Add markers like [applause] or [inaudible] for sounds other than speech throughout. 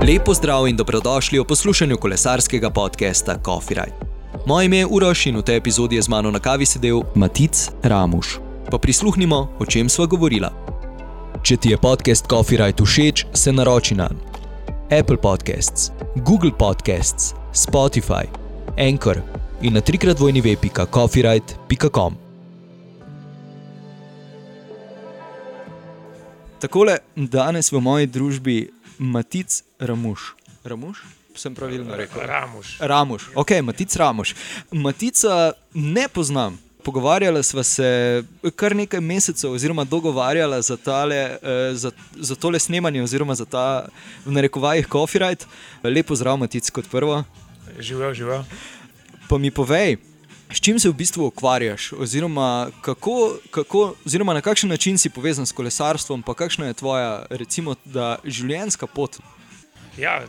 Lepo zdrav in dobrodošli v poslušanju kolesarskega podcasta Coffee Ride. Moje ime je Uroš in v tej epizodi je z mano na kavi sedel Matic Ramuš. Pa prisluhnimo, o čem sva govorila. Če ti je podcast Coffee Ride všeč, se naroči na Apple Podcasts, Google Podcasts, Spotify, Anchor in na trikrat vojni web.coffeeride.com. Takole danes v moji družbi Matic Ramuš. Ramuš? Sem pravilno rekel. Ramuš. Ramuš, ok, Matic Ramuš. Matica ne poznam. Pogovarjala sva se kar nekaj mesecev, oziroma dogovarjala za, tale, eh, za, za tole snemanje, oziroma za ta, v narekovajih, copyright. Lepo zdrav, Matic, kot prvo. Živel, živel. Pa mi povej, s čim se v bistvu ukvarjaš, oziroma, kako, kako, oziroma na kakšen način si povezan s kolesarstvom, pa kakšna je tvoja, recimo, življenjska pot. Ja,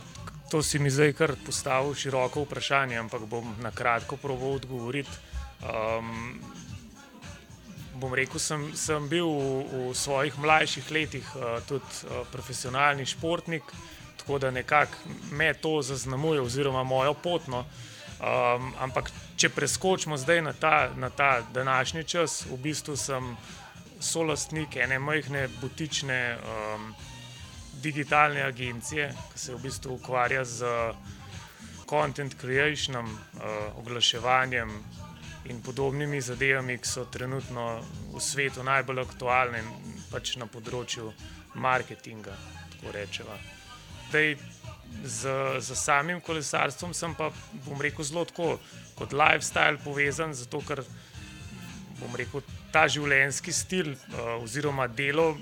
to si mi zdaj kar postavil široko vprašanje, ampak bom na kratko proval odgovoriti. Um, bom rekel, sem, sem bil v, v svojih mlajših letih uh, tudi uh, profesionalni športnik, tako da nekako me to zaznamuje, oziroma mojo potno. Um, ampak, če preskočimo zdaj na ta, na ta današnji čas, v bistvu sem solastnik ene majhne butične um, digitalne agencije, ki se v bistvu ukvarja z content creationom, uh, oglaševanjem in podobnimi zadevami, ki so trenutno v svetu najbolj aktualne in pač na področju marketinga. Tako rečemo z, z samim kolesarstvom sem pa, bom rekel, zelo tako kot lifestyle povezan, zato ker bom rekel, ta življenjski stil uh, oziroma delo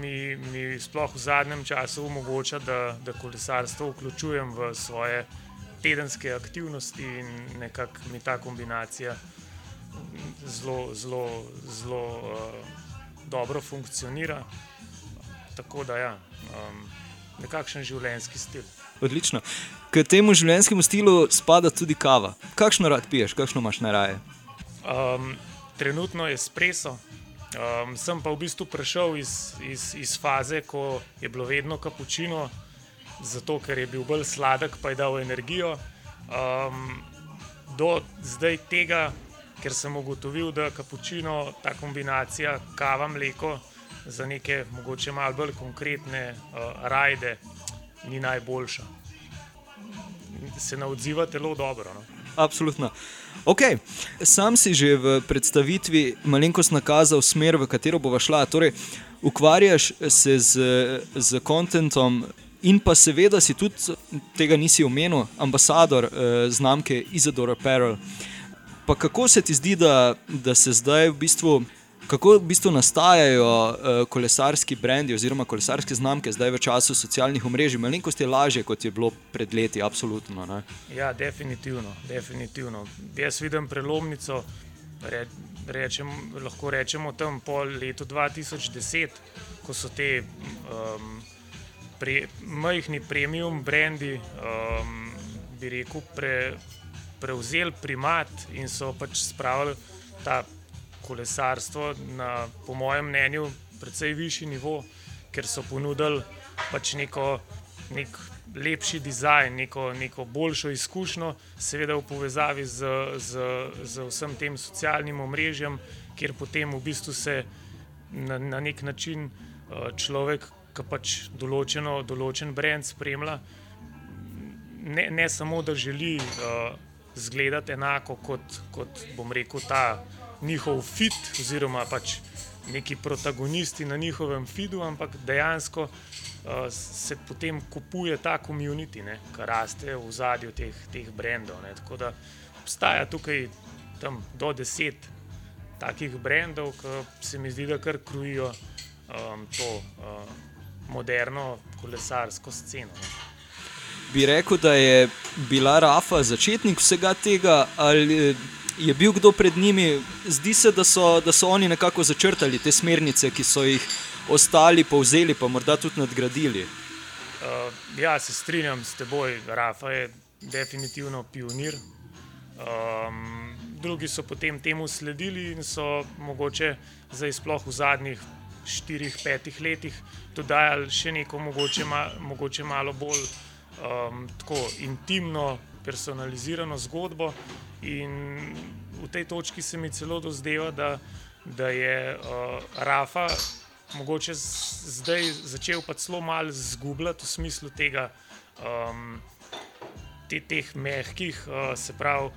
mi, mi sploh v zadnjem času omogoča, da, da kolesarstvo vključujem v svoje tedenske aktivnosti in nekako mi ta kombinacija zelo, zelo, zelo uh, dobro funkcionira. Tako da ja. Um, nekakšen življenjski stil. Odlično. K temu življenjskemu stilu spada tudi kava. Kakšno rad piješ, kakšno imaš najraje? Um, trenutno je espresso. Um, sem pa v bistvu prišel iz, iz, iz faze, ko je bilo vedno kapučino, zato ker je bil bolj sladek, pa je dal energijo. Um, do zdaj tega, ker sem ugotovil, da kapučino, ta kombinacija kava, mleko za neke mogoče malo bolj konkretne uh, rajde ni najboljša. Se ne odziva telo dobro. No? Absolutno. Okay. Sam si že v predstavitvi malenkost nakazal smer, v katero bo šla. Torej, ukvarjaš se z, z kontentom. In pa seveda si tudi, tega nisi omenil, ambasador eh, znamke Isadora Apparel. Pa kako se ti zdi, da, da se zdaj v bistvu kako v bistvu nastajajo uh, kolesarski brendi oziroma kolesarske znamke zdaj v času socialnih omrežij. Malenkost je lažje, kot je bilo pred leti, absolutno. Ne? Ja, definitivno, definitivno. Jaz vidim prelomnico, re, rečem, lahko rečemo tam po letu 2010, ko so te um, pre, majhni premium brendi, um, bi rekel, pre, prevzeli primat in so pač spravili ta kolesarstvo na, po mojem mnenju, precej višji nivo, ker so ponudili pač neko, nek lepši dizajn, neko, neko boljšo izkušnjo, seveda v povezavi z, z, z vsem tem socialnim omrežjem, kjer potem v bistvu se na, na nek način uh, človek, ki pač določeno, določen brend spremlja, ne, ne samo da želi. Uh, Zgledati enako kot, kot bom rekel, ta njihov fit, oziroma pač neki protagonisti na njihovem feedu, ampak dejansko uh, se potem kupuje ta komunity, ki raste v zadju teh, teh brendov. Ne. Tako da obstaja tukaj do deset takih brendov, ki se mi zdi, da kar krujijo um, to uh, moderno kolesarsko sceno. Ne. Bi rekel, da je bila Rafa začetnik vsega tega, ali je bil kdo pred njimi, zdi se, da so, da so oni nekako začrtali te smernice, ki so jih ostali povzeli, pa morda tudi nadgradili. Uh, ja, se strinjam s teboj, Rafa je definitivno pionir. Um, drugi so potem temu sledili in so mogoče zdaj sploh v zadnjih štirih, petih letih dodajali še neko mogoče, ma, mogoče malo bolj um, intimno, personalizirano zgodbo. In v tej točki se mi celo dozdeva, da, da je uh, Rafa mogoče zdaj začel pa zelo malo zgubljati v smislu tega, um, te, teh mehkih, uh, se pravi,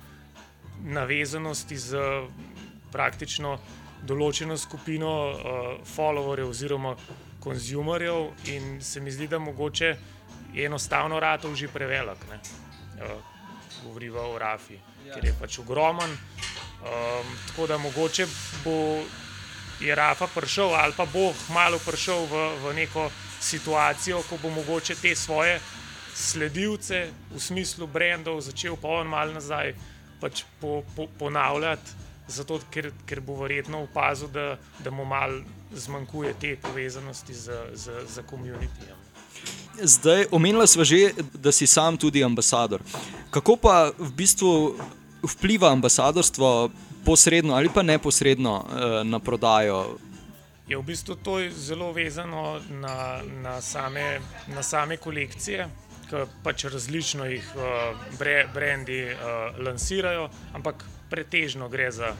navezanosti z praktično določeno skupino uh, followerjev oziroma konzumerjev, in se mi zdi, da mogoče je enostavno ratov že prevelik. Uh, Govoriva o Rafi, ja. ker je pač ogromen. Um, tako da mogoče bo je Rafa prišel ali pa bo malo prišel v, v neko situacijo, ko bo mogoče te svoje sledilce v smislu brendov začel pa on malo nazaj pač po, po, ponavljati, zato, ker, ker bo verjetno opazil, da, da mu malo zmanjkuje te povezanosti z, z, z komunitijem. Zdaj, omenila smo že, da si sam tudi ambasador. Kako pa v bistvu vpliva ambasadorstvo posredno ali pa neposredno uh, na prodajo. Je v bistvu to zelo vezano na, na, same, na same kolekcije, ki pač različno jih bre, brendi uh, lansirajo, ampak pretežno gre za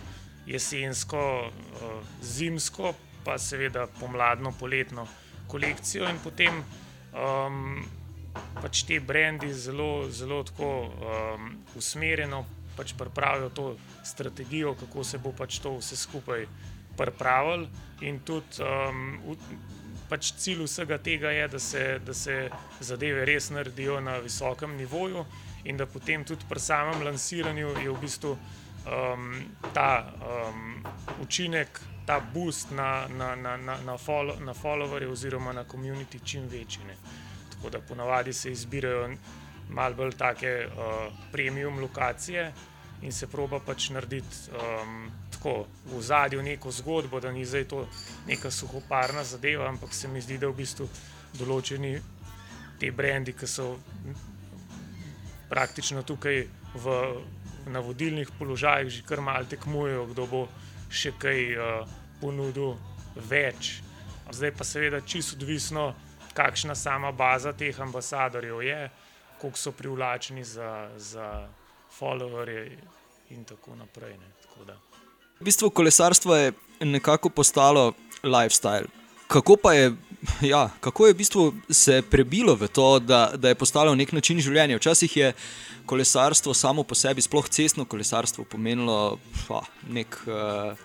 jesensko, uh, zimsko, pa seveda pomladno, poletno kolekcijo in potem um, pač te brendi zelo, zelo tako um, usmerjeno pač pripravijo to strategijo, kako se bo pač to vse skupaj pripravilo. In tudi um, pač cilj vsega tega je, da se, da se zadeve res naredijo na visokem nivoju, in da potem tudi pri samem lansiranju je v bistvu um, ta um, učinek, ta boost na, na, na, na, na, follow, na followerje oziroma na komunity čim večji. Ne. Tako da ponavadi se izbirajo malo bolj take uh, premium lokacije in se proba pač narediti um, tako v zadju neko zgodbo, da ni zdaj to neka suhoparna zadeva, ampak se mi zdi, da v bistvu določeni te brendi, ki so praktično tukaj v, na vodilnih položajih, že kar malo tekmujejo, kdo bo še kaj uh, ponudil več. Zdaj pa seveda čisto odvisno, kakšna sama baza teh ambasadorjev je koliko so privlačni za, za followerje in tako naprej. Tako v bistvu kolesarstvo je nekako postalo lifestyle. Kako pa je, ja, kako je v bistvu se prebilo v to, da, da je postalo nek način življenja? Včasih je kolesarstvo samo po sebi, sploh cestno kolesarstvo, pomenilo pa, nek. Uh,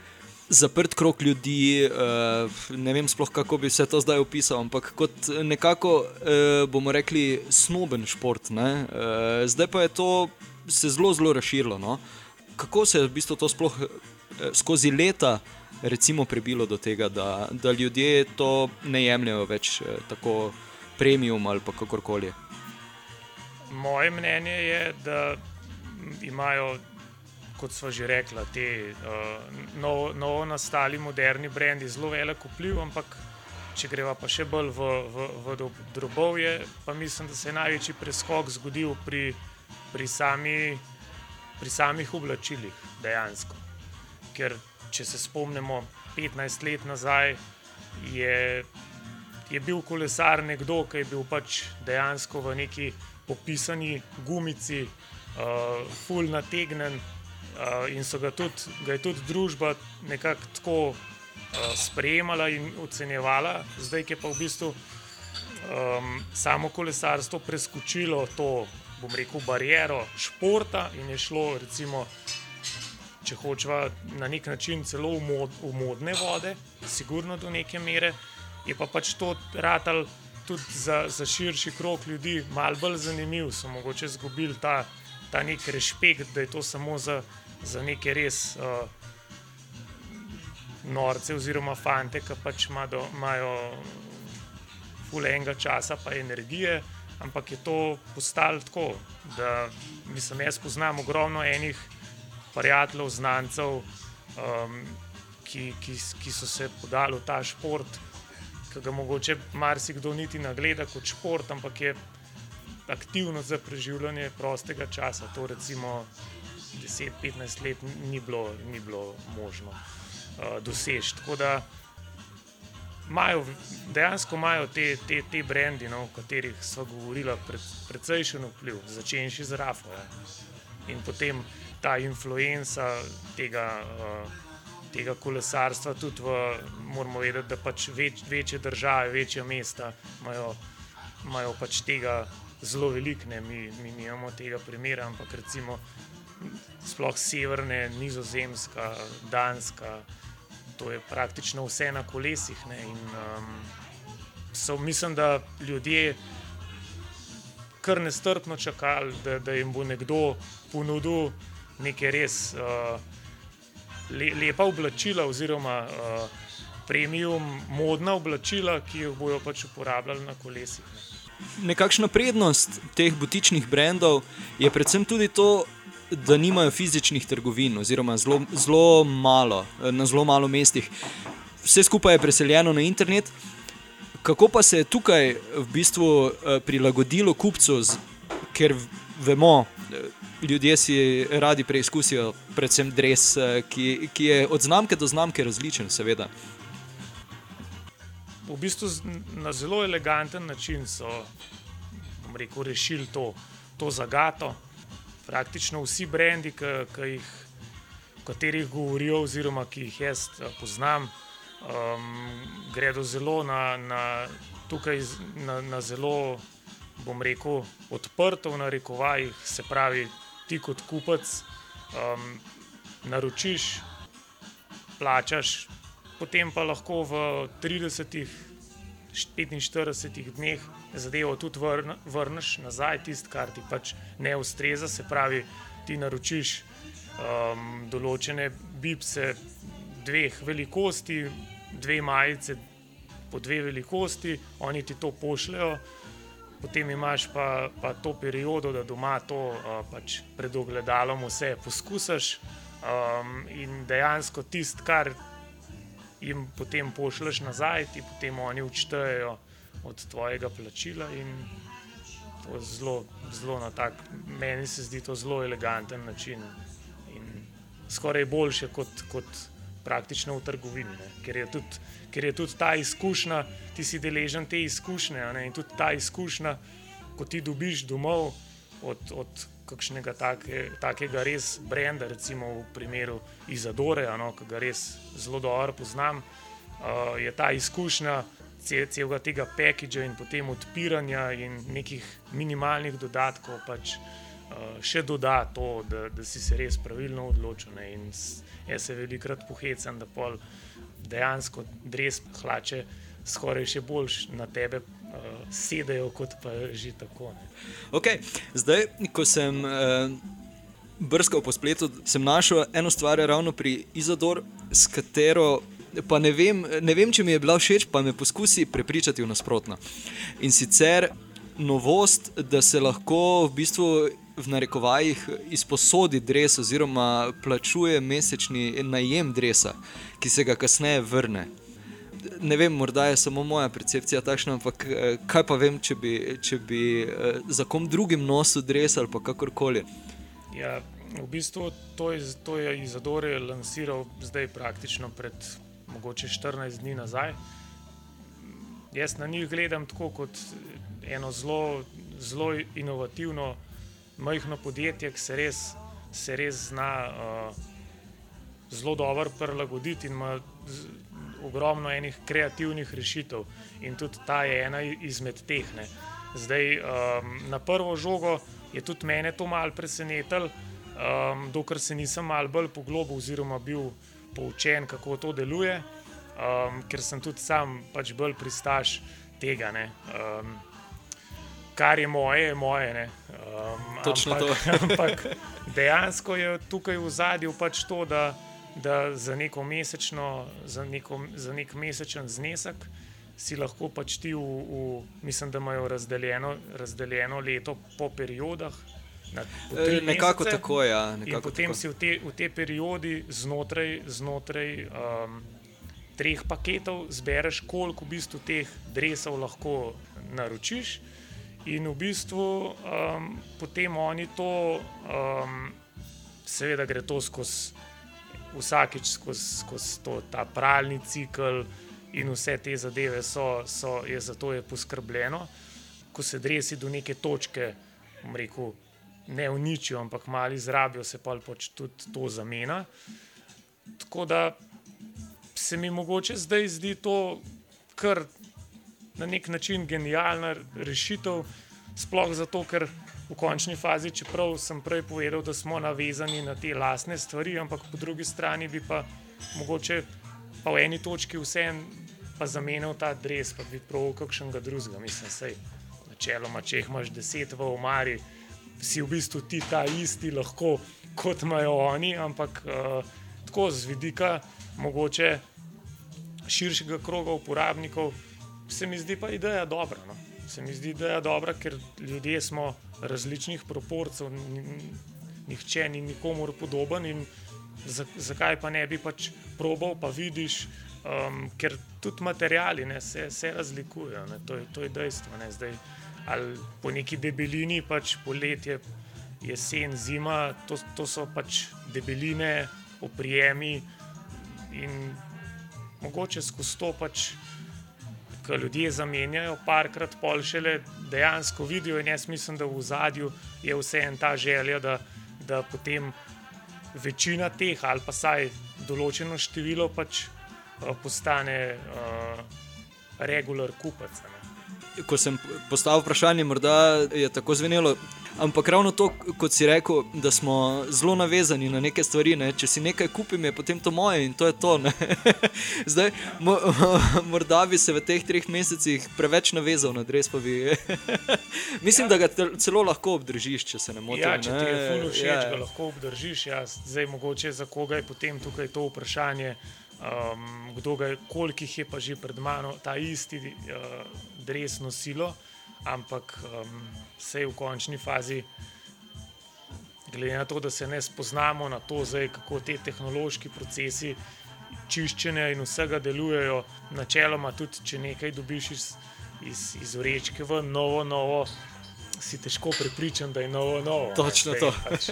zaprt krok ljudi, uh, ne vem sploh, kako bi se to zdaj opisal, ampak kot nekako, uh, bomo rekli, snoben šport. Uh, zdaj pa je to se zelo, zelo razširilo. No? Kako se je v bistvu to sploh uh, skozi leta recimo, prebilo do tega, da, da ljudje to ne jemljajo več uh, tako premium ali kakorkoli? Moje mnenje je, da imajo kot smo že rekli, ti uh, novo, novo nastali moderni brendi zelo velik vpliv, ampak če greva pa še bolj v, v, v drobovje, pa mislim, da se je največji preskok zgodil pri, pri, sami, pri samih oblačilih dejansko. Ker če se spomnimo 15 let nazaj, je, je bil kolesar nekdo, ki je bil pač dejansko v neki popisani gumici, uh, full nategnen, uh, in so ga tudi, ga je tudi družba nekako tako uh, sprejemala in ocenjevala, zdaj je pa v bistvu um, samo kolesarstvo preskočilo to, bom rekel, bariero športa in je šlo, recimo, če hočeva na nek način celo v, mod, v modne vode, sigurno do neke mere, je pa pač to ratal. Tudi za, za širši krok ljudi, malo bolj zanimiv, so mogoče izgubili ta, ta nek respekt, da je to samo za, za neke res uh, norce, oziroma fante, ki pač imajo fulenga časa, pa energije. Ampak je to postalo tako, da mislim, jaz poznam ogromno enih prijateljev, znancev, um, ki, ki, ki so se podali v ta šport, ki ga mogoče marsikdo niti ne gleda kot šport, ampak je aktivno za preživljanje prostega časa. To recimo 10-15 let ni bilo, ni bilo možno uh, doseči. Tako da imajo, dejansko imajo te, te, te brendi, no, o katerih smo govorili, pred, precejšen vpliv, začenši z Rafo. Ja. In potem ta influenca tega. Uh, Tega kolesarstva, tudi v, moramo vedeti, da pač več, večje države, večja mesta imajo, imajo pač tega zelo veliko, mi, mi nimamo tega primera, ampak recimo sploh severne, nizozemska, danska, to je praktično vse na kolesih. Ne, in, um, so, mislim, da ljudje kar nestrpno čakali, da, da jim bo nekdo ponudil nekaj res uh, le, lepa oblačila, oziroma uh, premium, modna oblačila, ki jih bojo pač uporabljali na kolesih. Ne. Nekakšna prednost teh butičnih brendov je predvsem tudi to, da nimajo fizičnih trgovin, oziroma zelo, malo, na zelo malo mestih. Vse skupaj je preseljeno na internet. Kako pa se je tukaj v bistvu eh, prilagodilo kupcu, ker vemo, eh, ljudje si radi preizkusijo, predvsem dres, eh, ki, ki je od znamke do znamke različen, seveda. V bistvu na zelo eleganten način so rekel, rešili to, to zagato praktično vsi brendi, o katerih govorijo, oziroma ki jih jaz eh, poznam, um, gredo zelo na, na, tukaj, na, na zelo, bom rekel, odprto v narekovajih. Se pravi, ti kot kupec um, naročiš, plačaš, potem pa lahko v 30. 45 dneh zadevo tudi vrn, vrneš nazaj, tisto, kar ti pač ne ustreza. Se pravi, ti naročiš um, določene bibse dveh velikosti, dve majice po dve velikosti, oni ti to pošljajo. Potem imaš pa, pa to periodo, da doma to uh, pač pred ogledalom vse poskusiš um, in dejansko tisto, kar jim potem pošleš nazaj, ti potem oni učtejejo od tvojega plačila. To je zelo, zelo na tak, meni se zdi to zelo eleganten način. In skoraj boljše kot, kot praktično v trgovini, ker je, tudi, ker je tudi ta izkušnja, ti si deležen te izkušnje. In tudi ta izkušnja, ko ti dobiš domov od, od kakšnega take, takega res brenda, recimo v primeru Izadore, no, ki ga res zelo dobro poznam, uh, je ta izkušnja celega tega packagea in potem odpiranja in nekih minimalnih dodatkov pač, uh, še doda to, da, da si se res pravilno odločil. Ne, in jaz se velikrat pohecam, da pol dejansko res hlače skoraj še bolj na tebe uh, sedajo, kot pa že tako. Okay. Zdaj, ko sem uh, brskal po spletu, sem našel eno stvar, ravno pri Izadoru, s katero. Pa ne vem, ne vem, če mi je bila všeč, pa me poskusi prepričati v nasprotno. In sicer novost, da se lahko v bistvu v narekovajih izposodi dres, oziroma plačuje mesečni najem dresa, ki se ga kasneje vrne ne vem, morda je samo moja percepcija takšna, ampak eh, kaj pa vem, če bi, če bi eh, za kom drugim nosil dres ali kakorkoli. Ja, v bistvu to je, to je Izadore lansiral zdaj praktično pred mogoče 14 dni nazaj. Jaz na njih gledam tako kot eno zelo, zelo inovativno, majhno podjetje, ki se res, se res zna uh, zelo dobro prilagoditi in ima ogromno enih kreativnih rešitev in tudi ta je ena izmed teh. Ne. Zdaj, um, na prvo žogo je tudi mene to malo presenetilo, um, dokler se nisem malo bolj poglobil oziroma bil poučen, kako to deluje, um, ker sem tudi sam pač bolj pristaš tega. Um, kar je moje, je moje. Um, Točno ampak, to. [laughs] ampak dejansko je tukaj v zadju pač to, da da za neko mesečno, za, neko, za nek mesečen znesek si lahko pač ti, v, v, mislim, da imajo razdeljeno, razdeljeno leto po periodah. Na, po e, nekako mesece, tako. Ja, in potem tako. si v te, v te periodi znotraj, znotraj um, treh paketov zbereš, koliko v bistvu teh drevesov lahko naročiš. In v bistvu um, potem oni to, um, seveda, gre to skozi vsakeč skozi skoz ta pralni cikl in vse te zadeve so, so je za to je poskrbljeno. Ko se dresi do neke točke, rekel, ne uničijo, ampak malo izrabijo, se pa pač tudi to zamena. Tako da se mi mogoče zdaj zdi to kar na nek način genialna rešitev, sploh zato, ker v končni fazi, čeprav sem prej povedal, da smo navezani na te lastne stvari, ampak po drugi strani bi pa mogoče pa v eni točki vseeno zamenjal ta dres, pa bi prav kakšnega drugega. Mislim, sej, načeloma, če jih imaš deset v omari, si v bistvu ti ta isti lahko, kot imajo oni, ampak uh, tako z vidika mogoče širšega kroga uporabnikov, se mi zdi pa ideja dobra. No? Se mi zdi, je dobra, ker ljudje smo različnih proporcev, nihče ni nikomor podoben zakaj pa ne bi pač probal, pa vidiš, um, ker tudi materiali ne, se, se razlikujejo. To, to je dejstvo. Ne, zdaj, ali po neki debelini, pač poletje, jesen, zima, to, to so pač debeline, oprijemi in mogoče skozi to pač. Ko ljudje zamenjajo, parkrat pol šele dejansko vidijo, in jaz mislim, da v zadju je vse en ta želja, da, da potem večina teh, ali pa saj določeno število, pač uh, postane uh, regular kupec. Ne. Ko sem postavil vprašanje, morda je tako zvenelo. Ampak ravno to, kot si rekel, da smo zelo navezani na neke stvari. Ne? Če si nekaj kupim, je potem to moje in to je to. [laughs] Zdaj, mo [laughs] morda bi se v teh treh mesecih preveč navezal na dres. Bi... [laughs] Mislim, ja. da ga celo lahko obdržiš, če se ne motim. Ja, če ti je zelo všeč, ja. ga lahko obdržiš. Ja. Zdaj, mogoče za koga je potem tukaj to vprašanje. Um, kdo ga je, koliko jih je pa že pred mano, ta isti uh, dres nosilo ampak um, vse v končni fazi, glede na to, da se ne spoznamo na to, zdaj, kako ti tehnološki procesi čiščenja in vsega delujejo, načeloma tudi, če nekaj dobiš iz, iz, iz vrečke v novo, novo. Si težko prepričan, da je novo, novo. Točno to. Pač,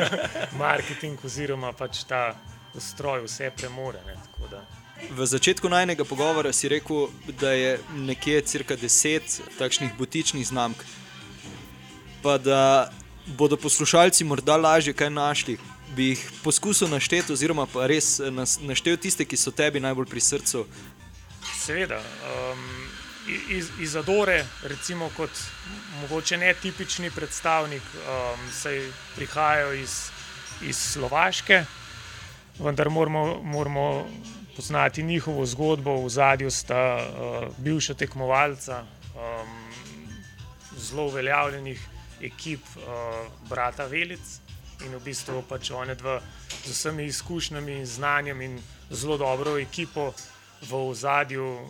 [laughs] marketing oziroma pač ta ustroj vse premore. Ne, V začetku najnega pogovora si rekel, da je nekje cirka deset takšnih butičnih znamk, pa da bodo poslušalci morda lažje kaj našli. Bi jih poskusil našteti, oziroma pa res naštel tiste, ki so tebi najbolj pri srcu. Seveda. Um, iz, iz Adore, recimo kot mogoče netipični predstavnik, um, se prihajajo iz, iz Slovaške, vendar moramo. moramo poznati njihovo zgodbo. V zadju sta uh, bivša tekmovalca, um, zelo uveljavljenih ekip, uh, brata Velic in v bistvu pač one dva z vsemi izkušnjami in znanjem in zelo dobro ekipo v zadju,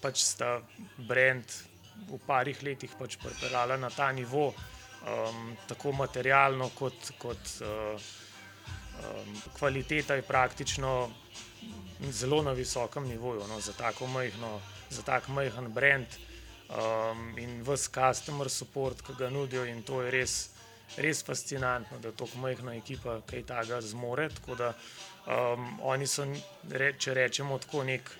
pač sta brend v parih letih pač pripeljala na ta nivo, um, tako materialno kot, kot uh, um, kvaliteta je praktično zelo na visokem nivoju no, za tako majhno, za tak majhen brand um, in vse customer support, ki ga nudijo. In to je res, res fascinantno, da tako majhna ekipa kaj takega zmore. Tako da um, oni so, če rečemo, tako nek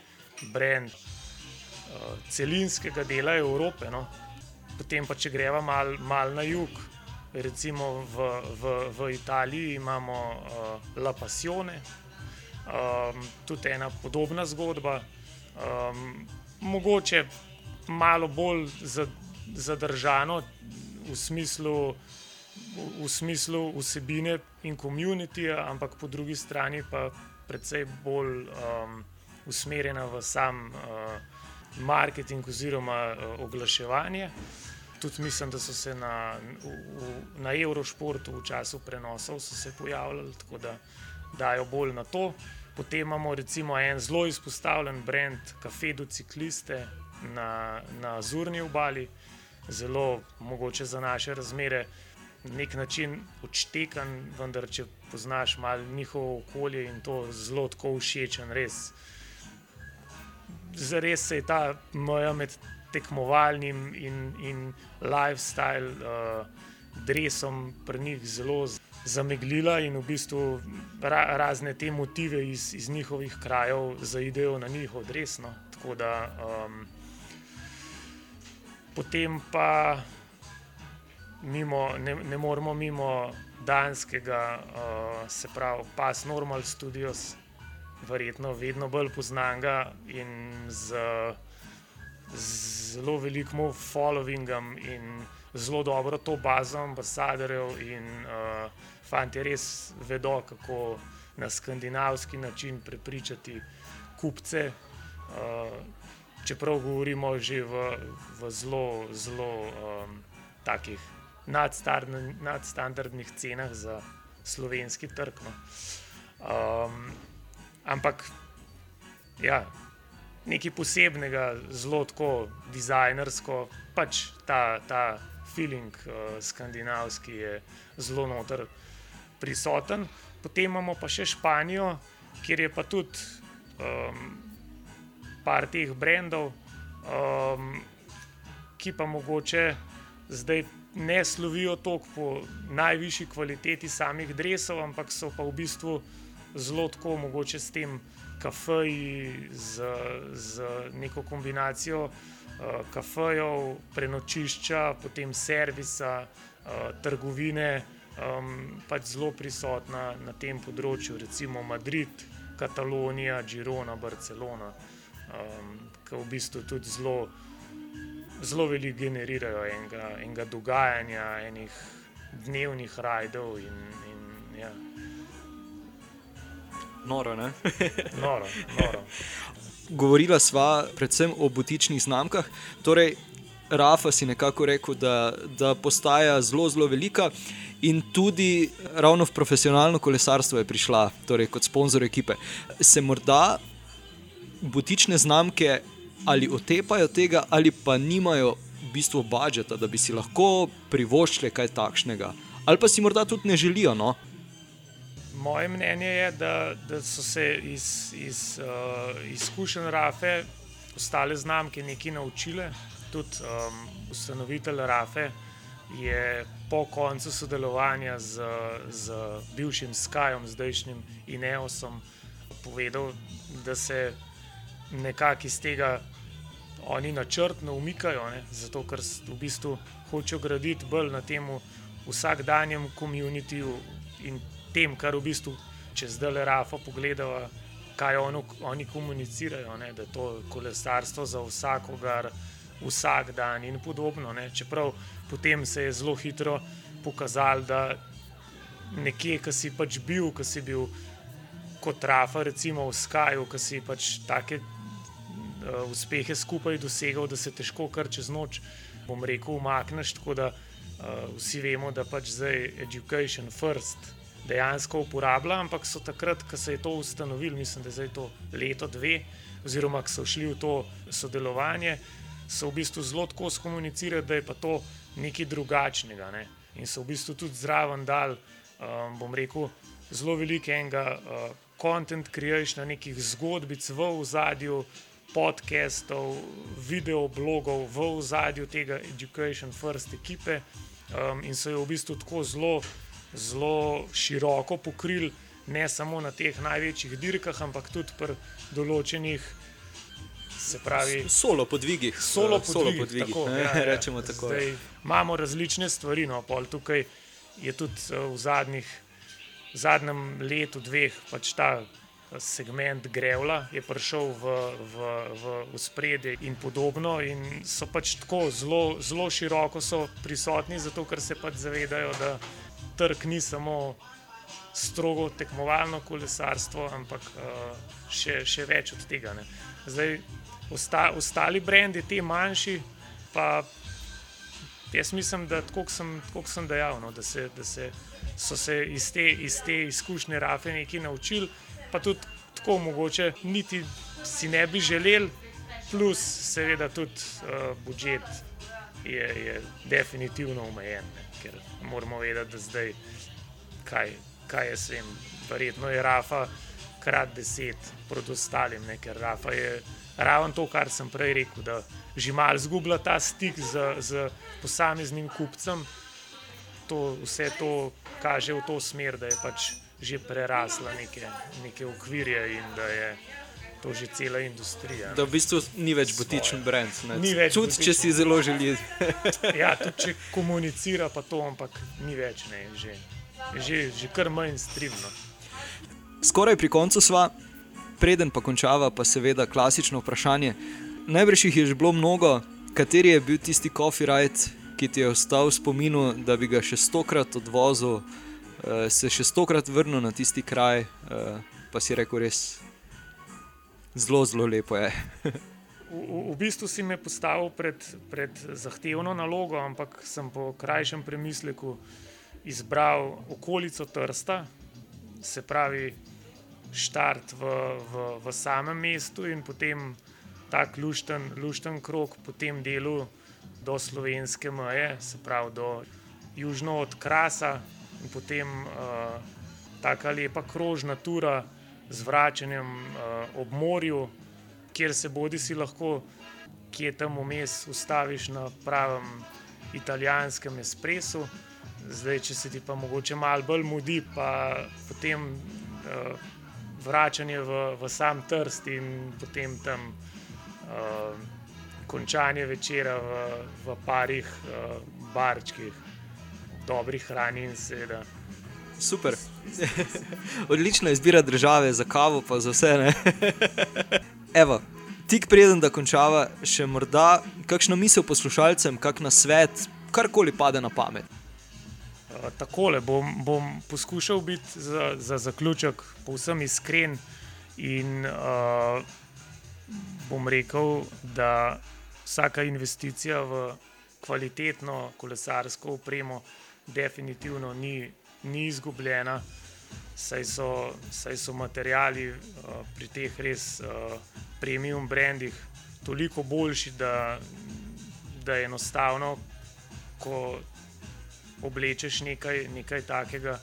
brand uh, celinskega dela Evrope. No. Potem pa, če greva malo mal na jug. Recimo v, v, v Italiji imamo uh, La Passione, um, tudi ena podobna zgodba, um, mogoče malo bolj zadržano v smislu, v, v smislu vsebine in komunitija, ampak po drugi strani pa precej bolj um, usmerjena v sam uh, marketing oziroma uh, oglaševanje. Tudi mislim, da so se na, v, na Eurošportu v času prenosov pojavljali, tako da dajo bolj na to. Potem imamo recimo en zelo izpostavljen brand, Cafedo Cikliste na, na Azurni obali, zelo mogoče za naše razmere, nek način odštekan, vendar če poznaš malo njihovo okolje in to zelo tako všečen, res. Zares se je ta moja med tekmovalnim in, in lifestyle uh, dresom pri njih zelo zameglila in v bistvu ra razne te motive iz, iz njihovih krajev zaidejo na njihov resno. Tako da um, potem pa mimo, ne, ne moremo mimo danskega, uh, se pravi, Pass Normal Studios, verjetno vedno bolj poznanga in z, z zelo velikim followingom in zelo dobro to bazo ambasadorjev in uh, fanti res vedo, kako na skandinavski način prepričati kupce. Uh, čeprav govorimo že v, v zelo, zelo um, takih nadstandardnih cenah za slovenski trg. No. Um, ampak ja, nekaj posebnega, zelo tako dizajnersko, pač ta, ta feeling uh, skandinavski je zelo noter prisoten. Potem imamo pa še Španijo, kjer je pa tudi um, par teh brendov, um, ki pa mogoče zdaj ne slovijo toliko po najvišji kvaliteti samih drevesov, ampak so pa v bistvu zelo tako, mogoče s tem kafeji, z, z neko kombinacijo uh, kafejev, prenočišča, potem servisa, uh, trgovine, um, pač zelo prisotna na tem področju, recimo Madrid, Katalonija, Girona, Barcelona, um, ki v bistvu tudi zelo zelo veliko generirajo enega, enega dogajanja, enih dnevnih rajdov. In, in, ja. Noro, ne? [laughs] noro, noro. Govorila sva predvsem o butičnih znamkah. Torej, Rafa si nekako rekel, da, da postaja zelo, zelo velika. In tudi ravno v profesionalno kolesarstvo je prišla, torej kot sponzor ekipe. Se morda butične znamke ali otepajo tega, ali pa nimajo v bistvu budžeta, da bi si lahko privoščili kaj takšnega, ali pa si morda tudi ne želijo. No? Moje mnenje je, da, da so se iz, iz uh, izkušenj Rafe ostale znamke nekaj naučile. Tudi um, ustanovitelj Rafe je po koncu sodelovanja z, z bivšim Skyom, zdajšnjim Ineosom, povedal, da se nekako iz tega oni načrtno umikajo, ne? zato ker v bistvu hočejo graditi bolj na tem vsakdanjem komunitiju in tem, kar v bistvu, če zdaj le Rafa pogledajo, kaj ono, oni komunicirajo, ne? da to kolesarstvo za vsakogar, vsak dan in podobno. Ne? Čeprav potem se je zelo hitro pokazalo, da nekje, ki si pač bil, ki si bil. Kot Rafa, recimo v Skaju, ki si pač take uh, uspehe skupaj dosegal, da se težko kar čez noč, bom rekel, umakneš. Tako da uh, vsi vemo, da pač zdaj education first dejansko uporablja, ampak so takrat, ko se je to ustanovil, mislim, da je zdaj to leto, dve, oziroma ko so šli v to sodelovanje, so v bistvu zelo tako skomunicirali, da je pa to nekaj drugačnega. Ne? In so v bistvu tudi zraven dal, um, bom rekel, zelo veliko enega. Uh, Content creation na nekih zgodbic v zadju, podcastov, videoblogov v ozadju tega Education First ekipe um, in so jo v bistvu tako zelo, zelo široko pokrili, ne samo na teh največjih dirkah, ampak tudi pri določenih. Se pravi, solo podvigih. Solo podvigih, solo podvigih tako, ja, ja, rečemo tako. Zdaj, imamo različne stvari, no, pol tukaj je tudi uh, v zadnjih, zadnjem letu, dveh, pač ta segment Grevla je prišel v, v, v, v spredje in podobno. In so pač tako zelo, zelo široko prisotni, zato ker se pač zavedajo, da trg ni samo strogo tekmovalno kolesarstvo, ampak uh, še, še več od tega. Ne. Zdaj, osta, ostali brendi, ti manjši, pa jaz mislim, da tako sem, sem dejal, no, da, se, da se, so se iz te, iz te izkušnje rafe nekaj naučili pa tudi tako mogoče, niti si ne bi želeli, plus seveda tudi uh, budžet je, je definitivno omejen, ne? Ker moramo vedeti, da zdaj kaj, kaj je svem. Verjetno je Rafa krat deset proti ostalim, ne? ker Rafa je ravno to, kar sem prej rekel, da že malo zgublja ta stik z, z posameznim kupcem. To, vse to kaže v to smer, da je pač že prerasla neke, neke okvirje in da je to že cela industrija. Da v bistvu ni več botičen brand. Tudi če si zelo želi. [laughs] ja, tudi če komunicira, pa to, ampak ni več, ne, že, že, že kar manj strimno. Skoraj pri koncu sva, preden pa končava, pa seveda klasično vprašanje. Najbrž jih je že bilo mnogo, kateri je bil tisti coffee ride, ki ti je ostal v spominu, da bi ga še stokrat odvozil, uh, se še stokrat vrnil na tisti kraj, uh, pa si rekel res zelo, zelo lepo je. v, v bistvu si me postavil pred, pred zahtevno nalogo, ampak sem po krajšem premisleku izbral okolico Trsta, se pravi štart v, v, v samem mestu in potem ta lušten, lušten krok po tem delu do slovenske meje, se pravi do južno od Krasa in potem uh, taka lepa krožna tura z vračanjem uh, ob morju, kjer se bodi si lahko, ki je tam vmes, ustaviš na pravem italijanskem espresu. Zdaj, če se ti pa mogoče malo bolj mudi, pa potem uh, vračanje v, v sam trst in potem tam uh, končanje večera v, v parih uh, barčkih, dobrih hrani in seveda. Super. [laughs] Odlična izbira države za kavo, pa za vse. [laughs] Evo, tik preden da končava, še morda kakšno misel poslušalcem, kak na svet, karkoli pade na pamet. Uh, takole bom, bom poskušal biti za, za zaključek povsem iskren in uh, bom rekel, da vsaka investicija v kvalitetno kolesarsko opremo definitivno ni ni izgubljena, saj so, saj so materijali uh, pri teh res uh, premium brandih toliko boljši, da, da je enostavno, ko oblečeš nekaj, nekaj takega,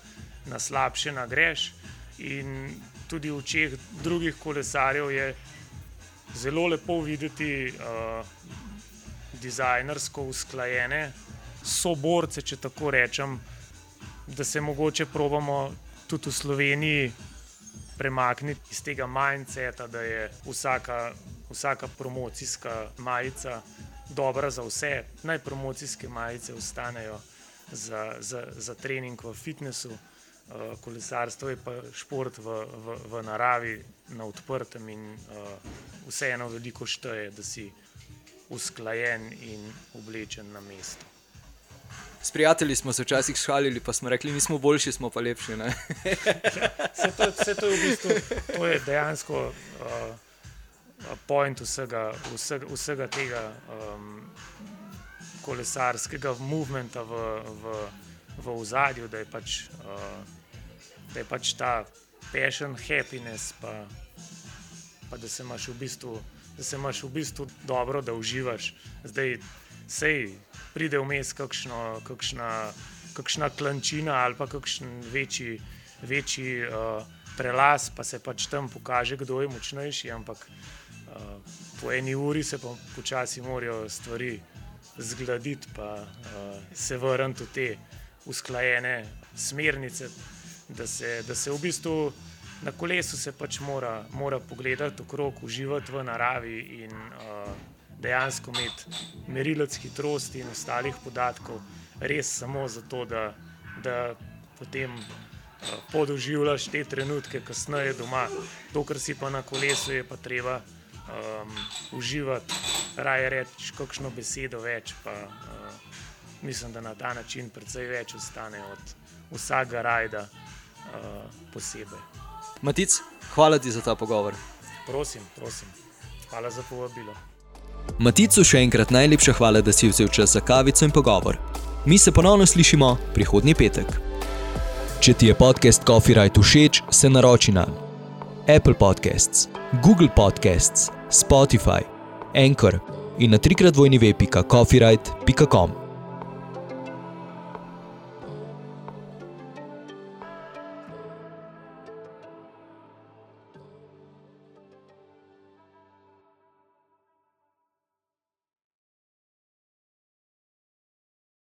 na slabše nagreš. In tudi v očeh drugih kolesarjev je zelo lepo videti uh, dizajnersko usklajene soborce, če tako rečem da se mogoče probamo tudi v Sloveniji premakniti iz tega mindseta, da je vsaka, vsaka promocijska majica dobra za vse. Naj promocijske majice ostanejo za, za, za trening v fitnessu, uh, kolesarstvo je pa šport v, v, v naravi, na odprtem in uh, vseeno veliko šteje, da si usklajen in oblečen na mestu. S prijatelji smo se včasih šalili, pa smo rekli, nismo boljši, smo pa lepši. vse, [laughs] to, vse to je v bistvu to je dejansko uh, point vsega, vsega, vsega tega um, kolesarskega movementa v, v, v ozadju, da, pač, uh, da je pač ta passion, happiness, pa, pa da se imaš v bistvu. Da se imaš v bistvu dobro, da uživaš. Zdaj, sej, pride vmes kakšno, kakšna, kakšna klančina ali pa kakšen večji, večji uh, prelaz, pa se pač tam pokaže, kdo je močnejši. Ampak uh, po eni uri se pa počasi morajo stvari zgladiti, pa uh, se vrniti v te usklajene smernice, da se, da se v bistvu. Na kolesu se pač mora, mora pogledati okrog, uživati v naravi in uh, dejansko imeti merilec hitrosti in ostalih podatkov, res samo zato, da, da potem uh, podoživljaš te trenutke, kasneje doma. To, kar si pa na kolesu, je pa treba um, uživati, raje reči kakšno besedo več. Pa, uh, mislim, da na ta način precej več ostane od vsakega rajda uh, posebej. Matic, hvala ti za ta pogovor. Prosim, prosim. Hvala za povabilo. Maticu še enkrat najlepša hvala, da si vzel čas za kavico in pogovor. Mi se ponovno slišimo prihodnji petek. Če ti je podcast Coffee Right všeč, se naroči na Apple Podcasts, Google Podcasts, Spotify, Anchor in na trikrat vojni web.coffeeright.com.